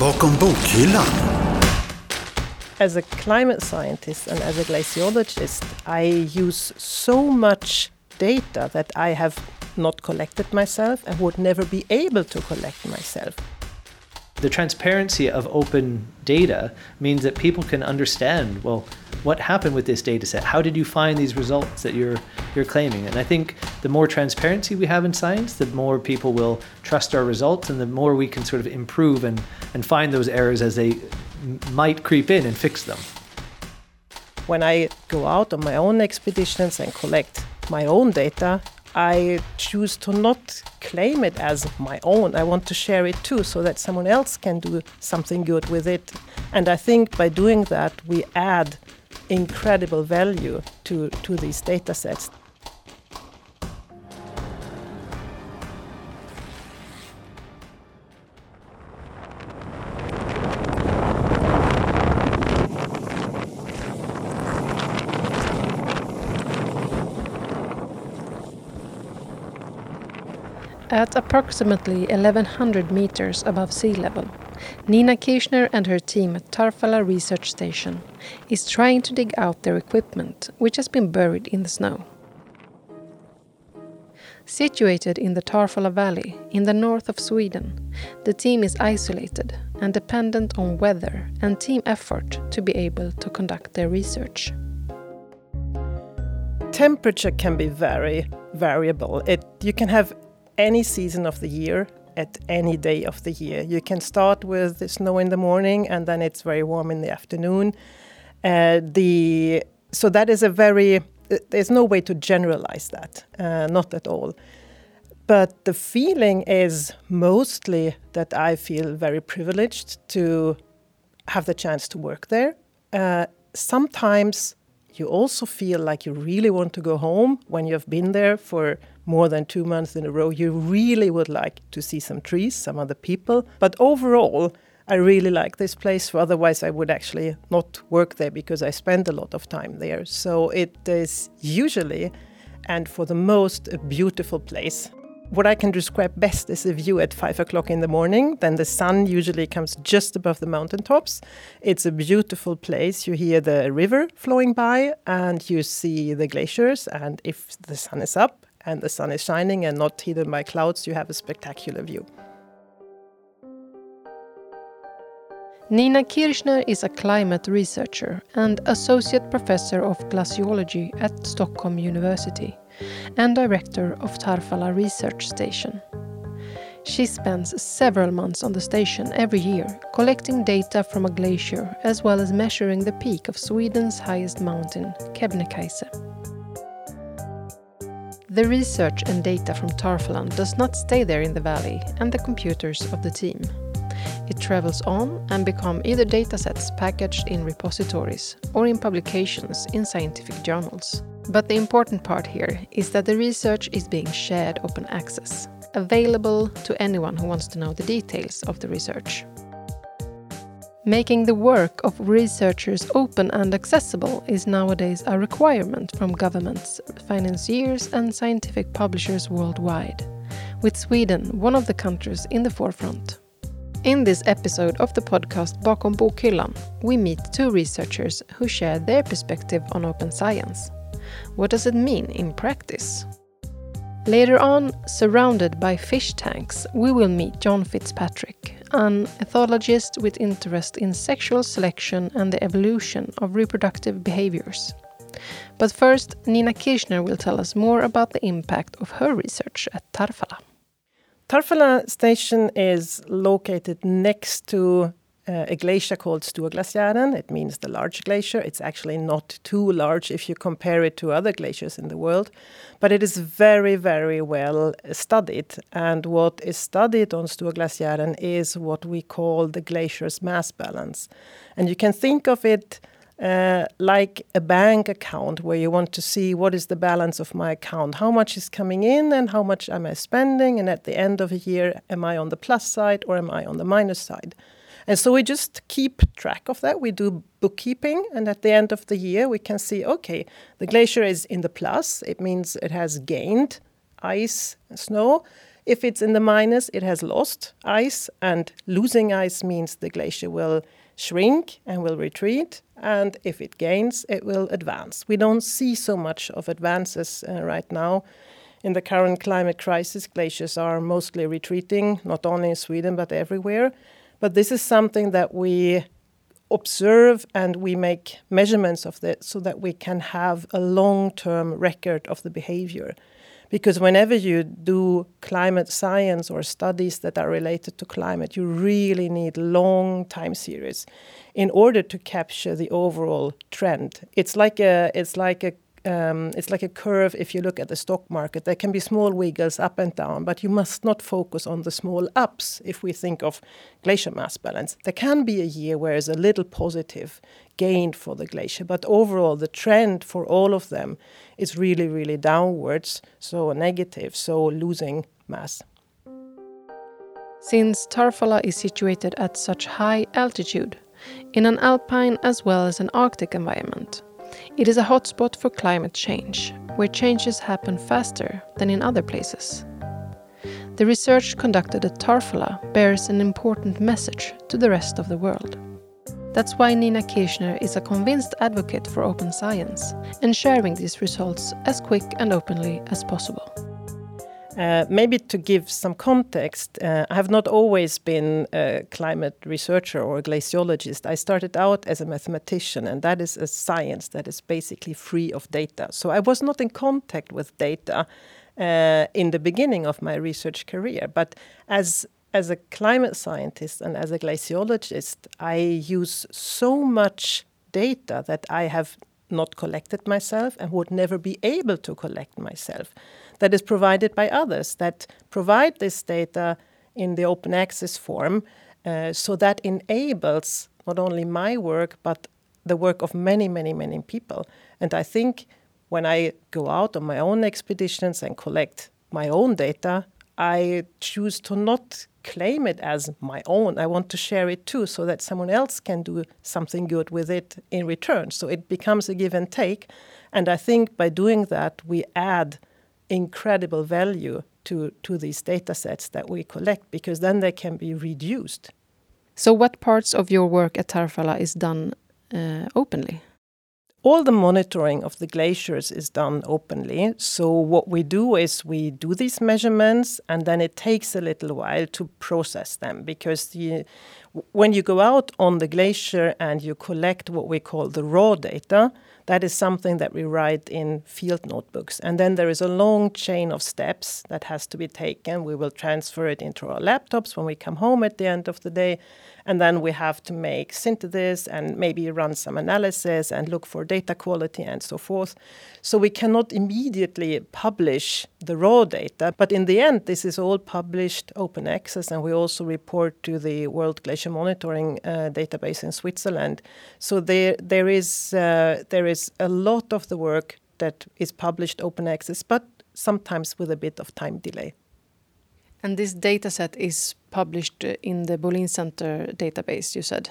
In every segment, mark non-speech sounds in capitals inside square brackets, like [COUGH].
Bakom bokhyllan. As a climate scientist and as a glaciologist, I use so much data that I have not collected myself and would never be able to collect myself. The transparency of open data means that people can understand, well, what happened with this data set? How did you find these results that you're you're claiming? And I think the more transparency we have in science, the more people will trust our results and the more we can sort of improve and, and find those errors as they m- might creep in and fix them. When I go out on my own expeditions and collect my own data, I choose to not claim it as my own. I want to share it too so that someone else can do something good with it. And I think by doing that, we add incredible value to, to these data sets. At approximately 1100 meters above sea level, Nina Kirchner and her team at Tarfala Research Station is trying to dig out their equipment, which has been buried in the snow. Situated in the Tarfala Valley in the north of Sweden, the team is isolated and dependent on weather and team effort to be able to conduct their research. Temperature can be very variable. It, you can have any season of the year at any day of the year. You can start with the snow in the morning and then it's very warm in the afternoon. Uh, the so that is a very there's no way to generalize that, uh, not at all. But the feeling is mostly that I feel very privileged to have the chance to work there. Uh, sometimes you also feel like you really want to go home when you've been there for more than two months in a row. You really would like to see some trees, some other people. But overall, I really like this place. Otherwise, I would actually not work there because I spend a lot of time there. So it is usually, and for the most, a beautiful place. What I can describe best is a view at five o'clock in the morning. Then the sun usually comes just above the mountaintops. It's a beautiful place. You hear the river flowing by and you see the glaciers. And if the sun is up and the sun is shining and not hidden by clouds, you have a spectacular view. Nina Kirchner is a climate researcher and associate professor of glaciology at Stockholm University and director of Tarfala Research Station. She spends several months on the station every year, collecting data from a glacier as well as measuring the peak of Sweden's highest mountain, Kebnekaise. The research and data from Tarfala does not stay there in the valley and the computers of the team. It travels on and become either datasets packaged in repositories or in publications in scientific journals. But the important part here is that the research is being shared open access, available to anyone who wants to know the details of the research. Making the work of researchers open and accessible is nowadays a requirement from governments, financiers, and scientific publishers worldwide, with Sweden one of the countries in the forefront. In this episode of the podcast Bakom bokhyllan, we meet two researchers who share their perspective on open science. What does it mean in practice? Later on, surrounded by fish tanks, we will meet John Fitzpatrick, an ethologist with interest in sexual selection and the evolution of reproductive behaviors. But first, Nina Kirchner will tell us more about the impact of her research at Tarfala. Tarfala station is located next to uh, a glacier called Storglaciären. It means the large glacier. It's actually not too large if you compare it to other glaciers in the world, but it is very, very well studied. And what is studied on Storglaciären is what we call the glacier's mass balance. And you can think of it uh, like a bank account where you want to see what is the balance of my account, how much is coming in and how much am I spending, and at the end of a year, am I on the plus side or am I on the minus side? And so we just keep track of that. We do bookkeeping, and at the end of the year, we can see okay, the glacier is in the plus, it means it has gained ice and snow. If it's in the minus, it has lost ice, and losing ice means the glacier will shrink and will retreat. And if it gains, it will advance. We don't see so much of advances uh, right now. In the current climate crisis, glaciers are mostly retreating, not only in Sweden but everywhere. But this is something that we observe and we make measurements of it so that we can have a long term record of the behavior. Because whenever you do climate science or studies that are related to climate, you really need long time series in order to capture the overall trend. It's like a it's like a um, it's like a curve if you look at the stock market. There can be small wiggles up and down, but you must not focus on the small ups if we think of glacier mass balance. There can be a year where there's a little positive gained for the glacier, but overall the trend for all of them is really, really downwards, so negative, so losing mass. Since Tarfala is situated at such high altitude, in an alpine as well as an arctic environment, it is a hotspot for climate change, where changes happen faster than in other places. The research conducted at Tarfala bears an important message to the rest of the world. That's why Nina Kirchner is a convinced advocate for open science and sharing these results as quick and openly as possible. Uh, maybe to give some context, uh, I have not always been a climate researcher or a glaciologist. I started out as a mathematician, and that is a science that is basically free of data. So I was not in contact with data uh, in the beginning of my research career. But as as a climate scientist and as a glaciologist, I use so much data that I have not collected myself and would never be able to collect myself that is provided by others that provide this data in the open access form. Uh, so that enables not only my work but the work of many, many, many people. And I think when I go out on my own expeditions and collect my own data, I choose to not claim it as my own. I want to share it too so that someone else can do something good with it in return. So it becomes a give and take. And I think by doing that, we add incredible value to, to these data sets that we collect because then they can be reduced. So, what parts of your work at Tarfala is done uh, openly? All the monitoring of the glaciers is done openly. So, what we do is we do these measurements and then it takes a little while to process them because the, when you go out on the glacier and you collect what we call the raw data, that is something that we write in field notebooks. And then there is a long chain of steps that has to be taken. We will transfer it into our laptops when we come home at the end of the day. And then we have to make synthesis and maybe run some analysis and look for data quality and so forth. So we cannot immediately publish the raw data. But in the end, this is all published open access. And we also report to the World Glacier Monitoring uh, database in Switzerland. So there, there, is, uh, there is a lot of the work that is published open access, but sometimes with a bit of time delay. And this data set is published in the Bolin Center database, you said?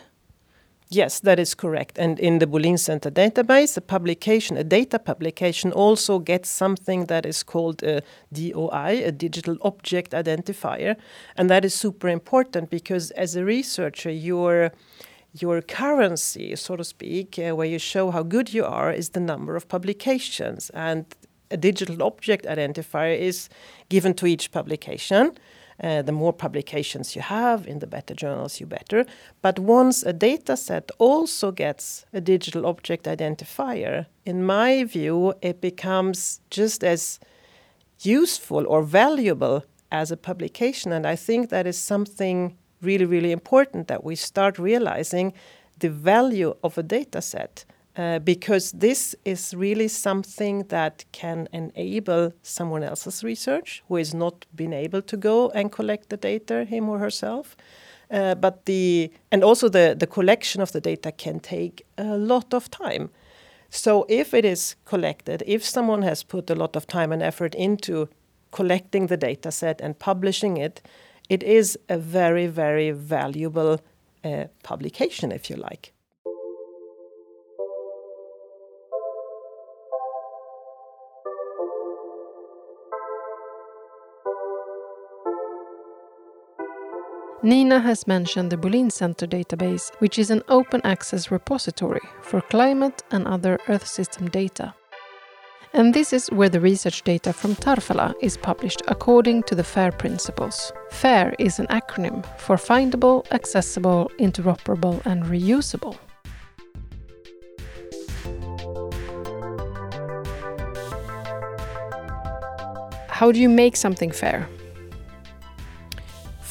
Yes, that is correct. And in the Bolin Center database, a publication, a data publication, also gets something that is called a DOI, a digital object identifier. And that is super important because as a researcher, your your currency, so to speak, uh, where you show how good you are, is the number of publications. And a digital object identifier is given to each publication. Uh, the more publications you have in the better journals, you better. But once a data set also gets a digital object identifier, in my view, it becomes just as useful or valuable as a publication. And I think that is something really, really important that we start realizing the value of a data set. Uh, because this is really something that can enable someone else's research who has not been able to go and collect the data him or herself. Uh, but the and also the the collection of the data can take a lot of time. So if it is collected, if someone has put a lot of time and effort into collecting the data set and publishing it, it is a very very valuable uh, publication, if you like. Nina has mentioned the Bolin Center database, which is an open access repository for climate and other Earth system data. And this is where the research data from Tarfala is published according to the FAIR principles. FAIR is an acronym for findable, accessible, interoperable, and reusable. How do you make something fair?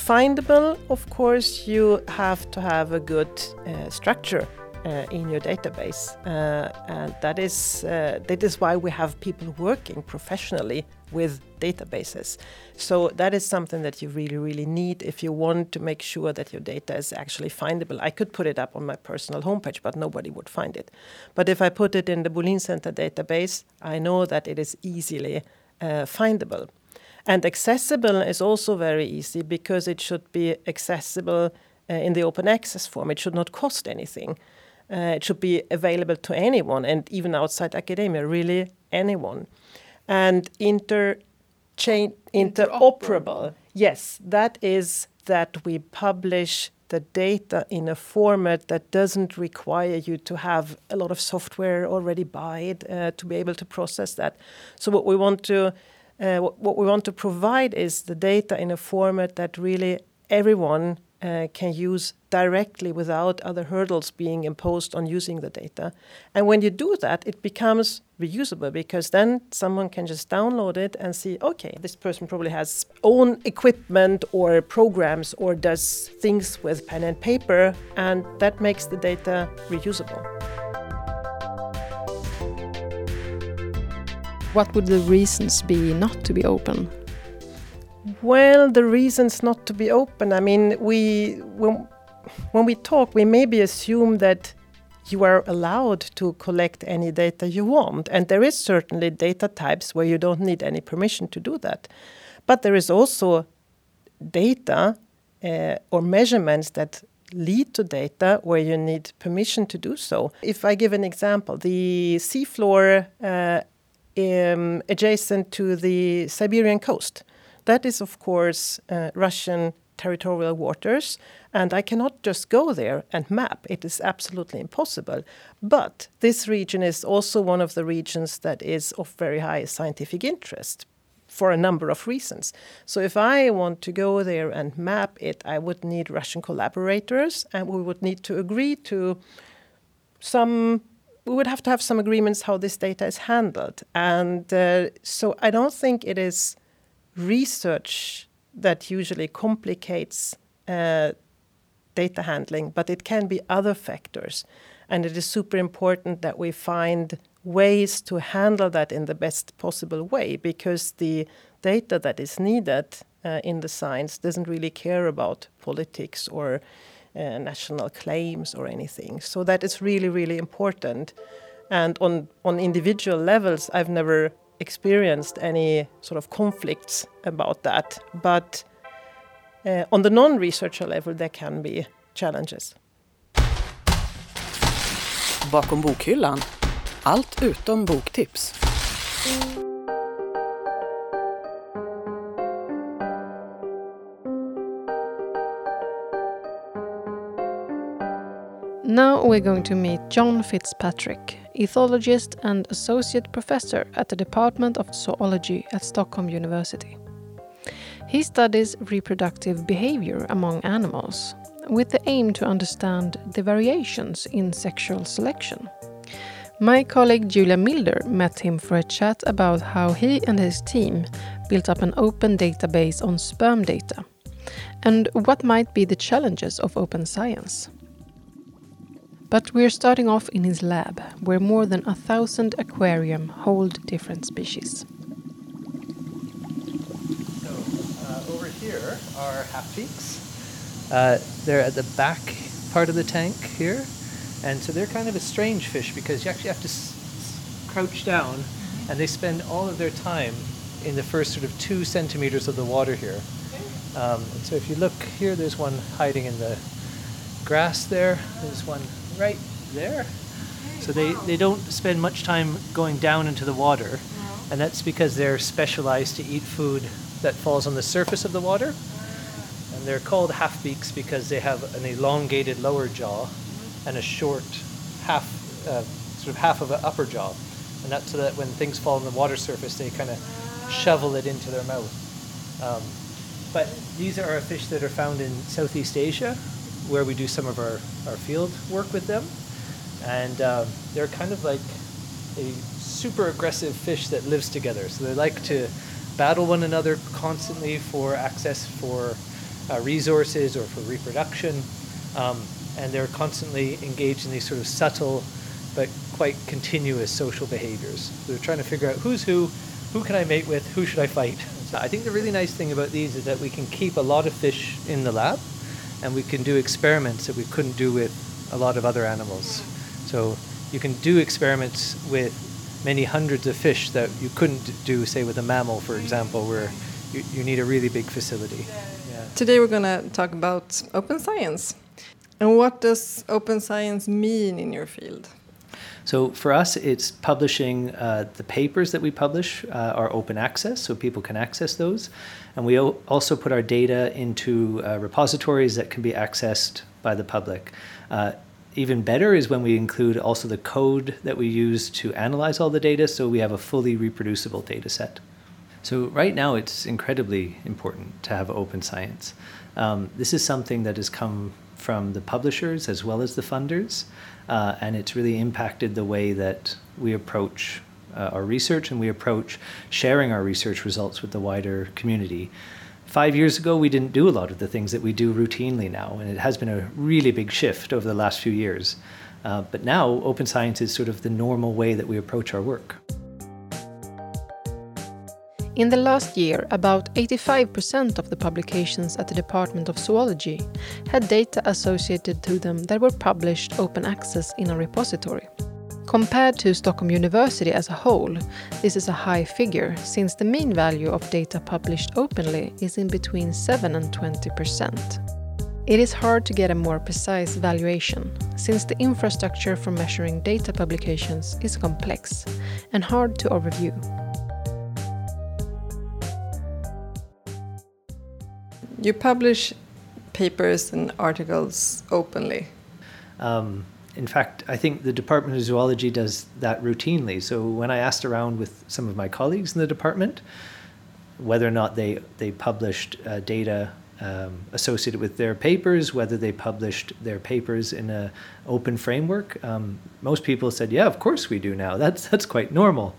findable, of course, you have to have a good uh, structure uh, in your database, uh, and that is uh, that is why we have people working professionally with databases. So that is something that you really, really need if you want to make sure that your data is actually findable. I could put it up on my personal homepage, but nobody would find it. But if I put it in the Bolin Center database, I know that it is easily uh, findable. And accessible is also very easy because it should be accessible uh, in the open access form. It should not cost anything. Uh, it should be available to anyone and even outside academia, really anyone. And inter chain interoperable. Yes, that is that we publish the data in a format that doesn't require you to have a lot of software already buy uh, to be able to process that. So what we want to uh, what, we want to provide is the data in a format that really everyone uh, can use directly without other hurdles being imposed on using the data. And when you do that, it becomes reusable because then someone can just download it and see, okay, this person probably has own equipment or programs or does things with pen and paper, and that makes the data reusable. What would the reasons be not to be open? Well, the reasons not to be open, I mean, we when, when we talk, we maybe assume that you are allowed to collect any data you want. And there is certainly data types where you don't need any permission to do that. But there is also data uh, or measurements that lead to data where you need permission to do so. If I give an example, the seafloor uh, um, adjacent to the Siberian coast. That is, of course, uh, Russian territorial waters, and I cannot just go there and map. It is absolutely impossible. But this region is also one of the regions that is of very high scientific interest for a number of reasons. So if I want to go there and map it, I would need Russian collaborators, and we would need to agree to some we would have to have some agreements how this data is handled. And uh, so I don't think it is research that usually complicates uh, data handling, but it can be other factors. And it is super important that we find ways to handle that in the best possible way because the data that is needed uh, in the science doesn't really care about politics or uh, national claims or anything. So that is really, really important. And on, on individual levels, I've never experienced any sort of conflicts about that. But uh, on the non researcher level, there can be challenges. Bakom bokhyllan. Allt utom boktips. Now we're going to meet John Fitzpatrick, ethologist and associate professor at the Department of Zoology at Stockholm University. He studies reproductive behavior among animals with the aim to understand the variations in sexual selection. My colleague Julia Milder met him for a chat about how he and his team built up an open database on sperm data and what might be the challenges of open science. But we're starting off in his lab, where more than a thousand aquarium hold different species. So uh, over here are half beaks. Uh, they're at the back part of the tank here, and so they're kind of a strange fish because you actually have to s- crouch down, and they spend all of their time in the first sort of two centimeters of the water here. Um, so if you look here, there's one hiding in the grass there. There's one right there. So they, they don't spend much time going down into the water, and that's because they're specialized to eat food that falls on the surface of the water. And And they're called half beaks because they have an elongated lower jaw and a short half, uh, sort of half of an upper jaw. And that's so that when things fall on the water surface, they kind of shovel it into their mouth. Um, but these are fish that are found in Southeast Asia, where we do some of our, our field work with them. And um, they're kind of like a super aggressive fish that lives together. So they like to battle one another constantly for access for uh, resources or for reproduction. Um, and they're constantly engaged in these sort of subtle but quite continuous social behaviors. So they're trying to figure out who's who, who can I mate with, who should I fight. So I think the really nice thing about these is that we can keep a lot of fish in the lab and we can do experiments that we couldn't do with a lot of other animals. So you can do experiments with many hundreds of fish that you couldn't do, say, with a mammal, for example, where you, you need a really big facility. Yeah. Today we're going to talk about open science. And what does open science mean in your field? So for us, it's publishing uh, the papers that we publish uh, are open access, so people can access those. And we also put our data into uh, repositories that can be accessed by the public. Uh, even better is when we include also the code that we use to analyze all the data so we have a fully reproducible data set. So right now it's incredibly important to have open science. Um, this is something that has come from the publishers as well as the funders, uh, and it's really impacted the way that we approach uh, our research and we approach sharing our research results with the wider community five years ago, we didn't do a lot of the things that we do routinely now, and it has been a really big shift over the last few years. Uh, but now, open science is sort of the normal way that we approach our work. In the last year, about 85% of the publications at the Department of Zoology had data associated to them that were published open access in a repository. Compared to Stockholm University as a whole, this is a high figure since the mean value of data published openly is in between 7 and 20%. It is hard to get a more precise valuation, since the infrastructure for measuring data publications is complex and hard to overview. You publish papers and articles openly. Um, in fact, I think the Department of Zoology does that routinely. So when I asked around with some of my colleagues in the department whether or not they, they published uh, data um, associated with their papers, whether they published their papers in an open framework, um, most people said, yeah, of course we do now. That's, that's quite normal.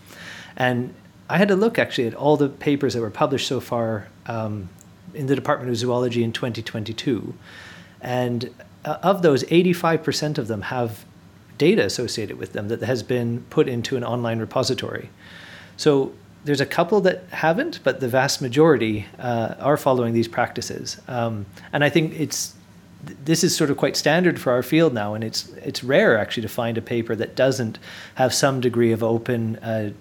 And I had to look actually at all the papers that were published so far um, in the Department of Zoology in 2022. And uh, of those, 85% of them have data associated with them that has been put into an online repository. So there's a couple that haven't, but the vast majority uh, are following these practices. Um, and I think it's this is sort of quite standard for our field now, and it's it's rare actually to find a paper that doesn't have some degree of open uh,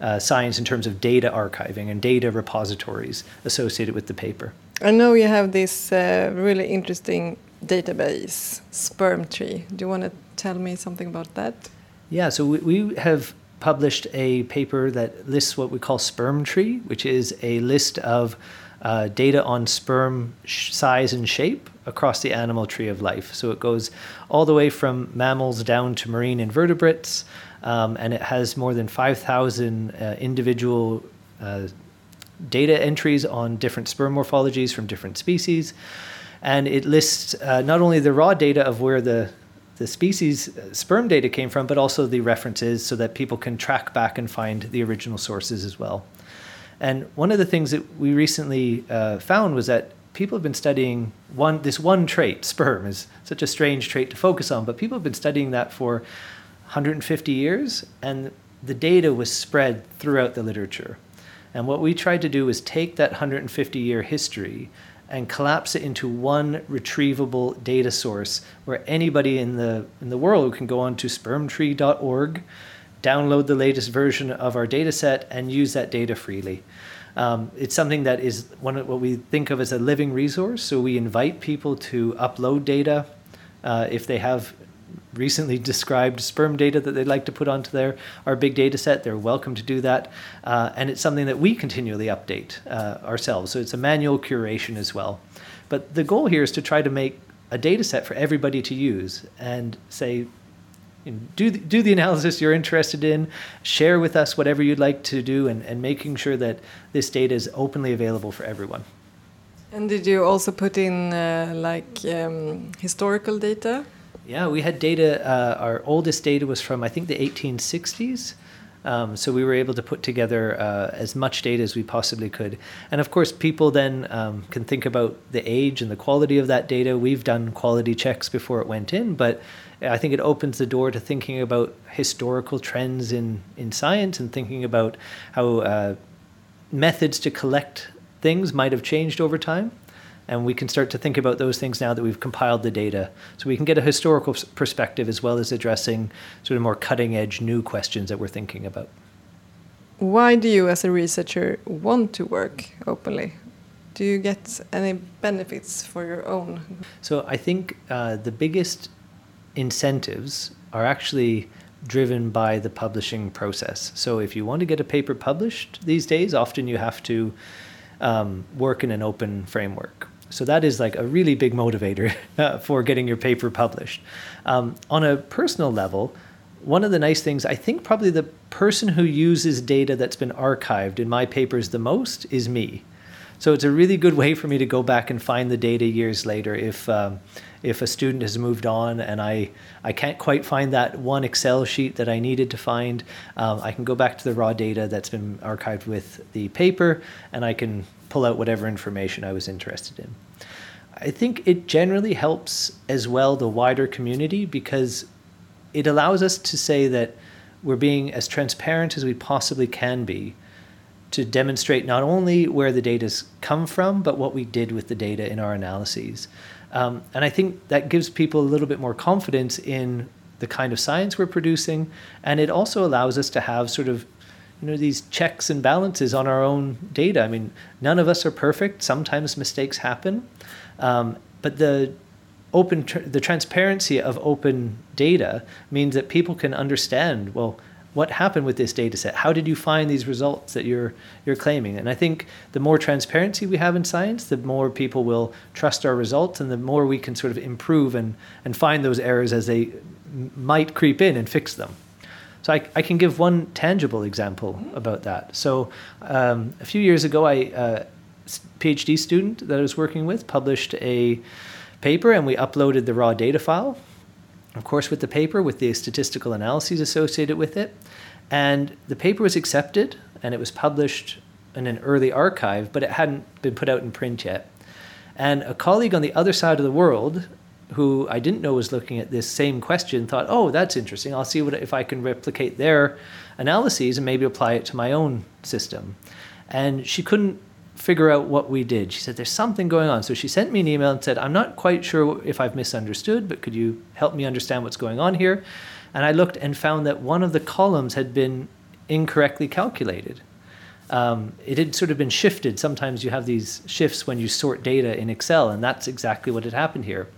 uh, science in terms of data archiving and data repositories associated with the paper. I know you have this uh, really interesting database, Sperm Tree. Do you want to tell me something about that? Yeah, so we, we have published a paper that lists what we call Sperm Tree, which is a list of uh, data on sperm size and shape across the animal tree of life. So it goes all the way from mammals down to marine invertebrates, um, and it has more than 5,000 uh, individual uh, data entries on different sperm morphologies from different species and it lists uh, not only the raw data of where the the species uh, sperm data came from, but also the references so that people can track back and find the original sources as well. And one of the things that we recently uh, found was that people have been studying one this one trait, sperm, is such a strange trait to focus on, but people have been studying that for 150 years, and the data was spread throughout the literature. And what we tried to do was take that 150 year history and collapse it into one retrievable data source where anybody in the in the world can go on to spermtree.org, download the latest version of our data set, and use that data freely. Um, it's something that is one of what we think of as a living resource. So we invite people to upload data uh, if they have recently described sperm data that they'd like to put onto their our big data set, they're welcome to do that. Uh, and it's something that we continually update uh, ourselves. So it's a manual curation as well. But the goal here is to try to make a data set for everybody to use and say, do, the, do the analysis you're interested in, share with us whatever you'd like to do, and, and making sure that this data is openly available for everyone. And did you also put in uh, like um, historical data? Yeah, we had data. Uh, our oldest data was from I think the 1860s. Um, so we were able to put together uh, as much data as we possibly could. And of course, people then um, can think about the age and the quality of that data. We've done quality checks before it went in, but I think it opens the door to thinking about historical trends in, in science and thinking about how uh, methods to collect things might have changed over time. And we can start to think about those things now that we've compiled the data. So we can get a historical perspective as well as addressing sort of more cutting edge new questions that we're thinking about. Why do you, as a researcher, want to work openly? Do you get any benefits for your own? So I think uh, the biggest incentives are actually driven by the publishing process. So if you want to get a paper published these days, often you have to um, work in an open framework. So that is like a really big motivator [LAUGHS] uh, for getting your paper published. Um, on a personal level, one of the nice things, I think probably the person who uses data that's been archived in my papers the most is me. So it's a really good way for me to go back and find the data years later if um, if a student has moved on and I I can't quite find that one Excel sheet that I needed to find. Um, I can go back to the raw data that's been archived with the paper and I can pull out whatever information I was interested in. I think it generally helps as well the wider community because it allows us to say that we're being as transparent as we possibly can be to demonstrate not only where the data's come from, but what we did with the data in our analyses. Um, and I think that gives people a little bit more confidence in the kind of science we're producing, and it also allows us to have sort of you know these checks and balances on our own data. I mean, none of us are perfect. Sometimes mistakes happen, um, but the open tr- the transparency of open data means that people can understand well what happened with this data set how did you find these results that you're you're claiming and i think the more transparency we have in science the more people will trust our results and the more we can sort of improve and and find those errors as they might creep in and fix them so I, I can give one tangible example about that. So um, a few years ago, I uh, PhD student that I was working with published a paper, and we uploaded the raw data file. Of course, with the paper, with the statistical analyses associated with it, and the paper was accepted, and it was published in an early archive, but it hadn't been put out in print yet. And a colleague on the other side of the world who I didn't know was looking at this same question thought, oh, that's interesting. I'll see what if I can replicate their analyses and maybe apply it to my own system. And she couldn't figure out what we did. She said, there's something going on. So she sent me an email and said, I'm not quite sure if I've misunderstood, but could you help me understand what's going on here? And I looked and found that one of the columns had been incorrectly calculated. Um, it had sort of been shifted. Sometimes you have these shifts when you sort data in Excel, and that's exactly what had happened here.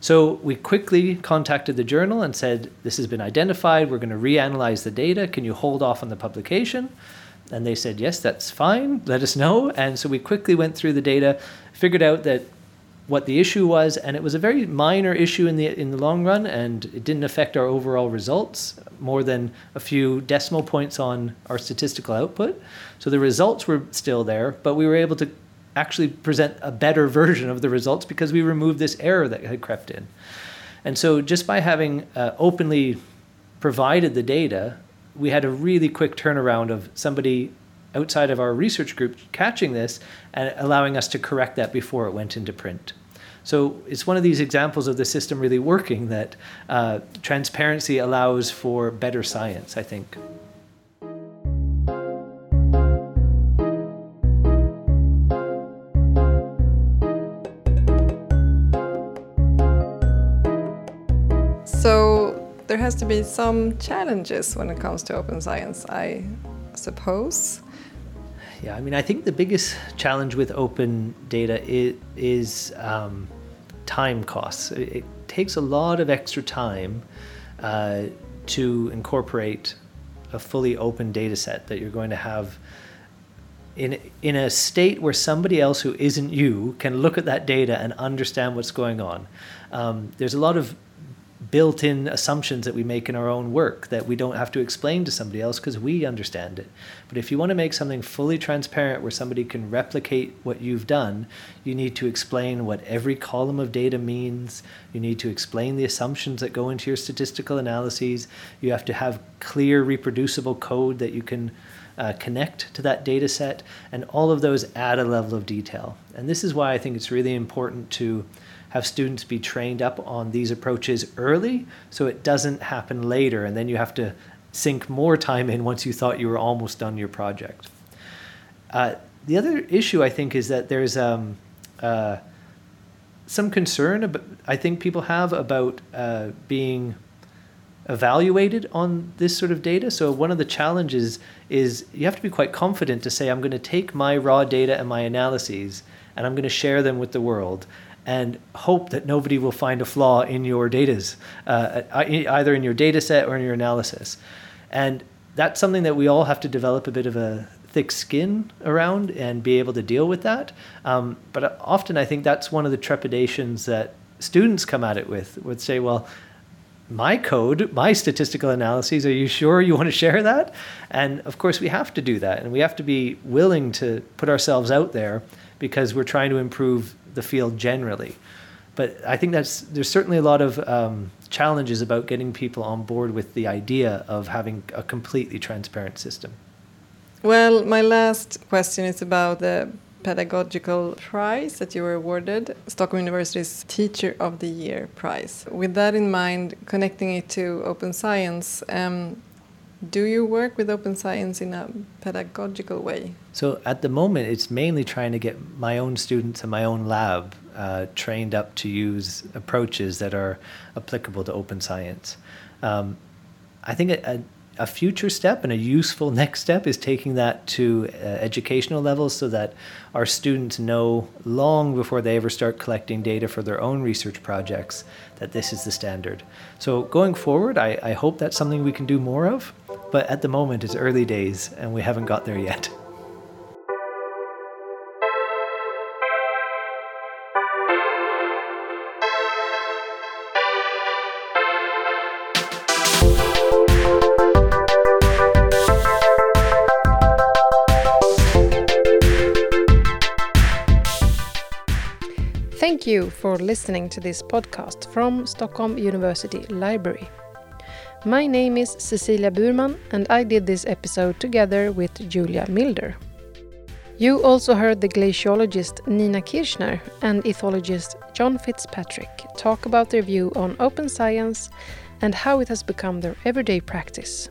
So we quickly contacted the journal and said, This has been identified. We're going to reanalyze the data. Can you hold off on the publication? And they said, Yes, that's fine. Let us know. And so we quickly went through the data, figured out that what the issue was, and it was a very minor issue in the in the long run, and it didn't affect our overall results more than a few decimal points on our statistical output. So the results were still there, but we were able to actually present a better version of the results because we removed this error that had crept in. And so just by having uh, openly provided the data, we had a really quick turnaround of somebody outside of our research group catching this and allowing us to correct that before it went into print. So it's one of these examples of the system really working that uh, transparency allows for better science, I think. Has to be some challenges when it comes to open science, I suppose. Yeah, I mean, I think the biggest challenge with open data is, is um, time costs. It, it, takes a lot of extra time uh, to incorporate a fully open data set that you're going to have in in a state where somebody else who isn't you can look at that data and understand what's going on. Um, there's a lot of built-in assumptions that we make in our own work that we don't have to explain to somebody else because we understand it. But if you want to make something fully transparent where somebody can replicate what you've done, you need to explain what every column of data means. You need to explain the assumptions that go into your statistical analyses. You have to have clear reproducible code that you can uh, connect to that data set, and all of those add a level of detail. And this is why I think it's really important to have students be trained up on these approaches early so it doesn't happen later and then you have to sink more time in once you thought you were almost done your project. Uh, the other issue I think is that there's um, uh, some concern about, I think people have about uh, being evaluated on this sort of data. So one of the challenges is you have to be quite confident to say I'm going to take my raw data and my analyses and I'm going to share them with the world and hope that nobody will find a flaw in your data's, uh, either in your data set or in your analysis. And that's something that we all have to develop a bit of a thick skin around and be able to deal with that. Um, but often I think that's one of the trepidations that students come at it with, would say, well, my code, my statistical analyses, are you sure you want to share that? And of course, we have to do that. And we have to be willing to put ourselves out there because we're trying to improve the field generally. But I think that's there's certainly a lot of um, challenges about getting people on board with the idea of having a completely transparent system. Well, my last question is about the pedagogical prize that you were awarded, Stockholm University's Teacher of the Year prize. With that in mind, connecting it to open science, um, do you work with open science in a pedagogical way? So at the moment, it's mainly trying to get my own students and my own lab uh, trained up to use approaches that are applicable to open science. Um, I think a, a, a, future step and a useful [LAUGHS] next step is taking that to uh, educational levels so that our students know long before they ever start collecting data for their own research projects that this is the standard. So going forward, I, I hope that's something we can do more of. But at the moment, it's early days and we haven't got there yet. Thank you for listening to this podcast from Stockholm University Library. My name is Cecilia Burman, and I did this episode together with Julia Milder. You also heard the glaciologist Nina Kirchner and ethologist John Fitzpatrick talk about their view on open science and how it has become their everyday practice.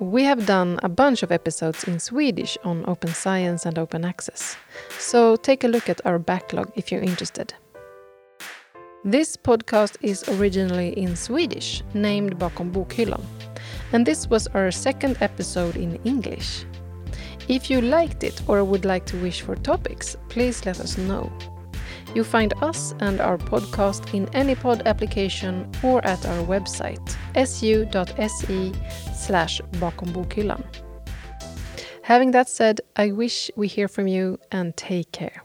We have done a bunch of episodes in Swedish on open science and open access, so take a look at our backlog if you're interested. This podcast is originally in Swedish, named Bakom bokhyllan, and this was our second episode in English. If you liked it or would like to wish for topics, please let us know. You find us and our podcast in any pod application or at our website su.se slash bakom Having that said, I wish we hear from you and take care.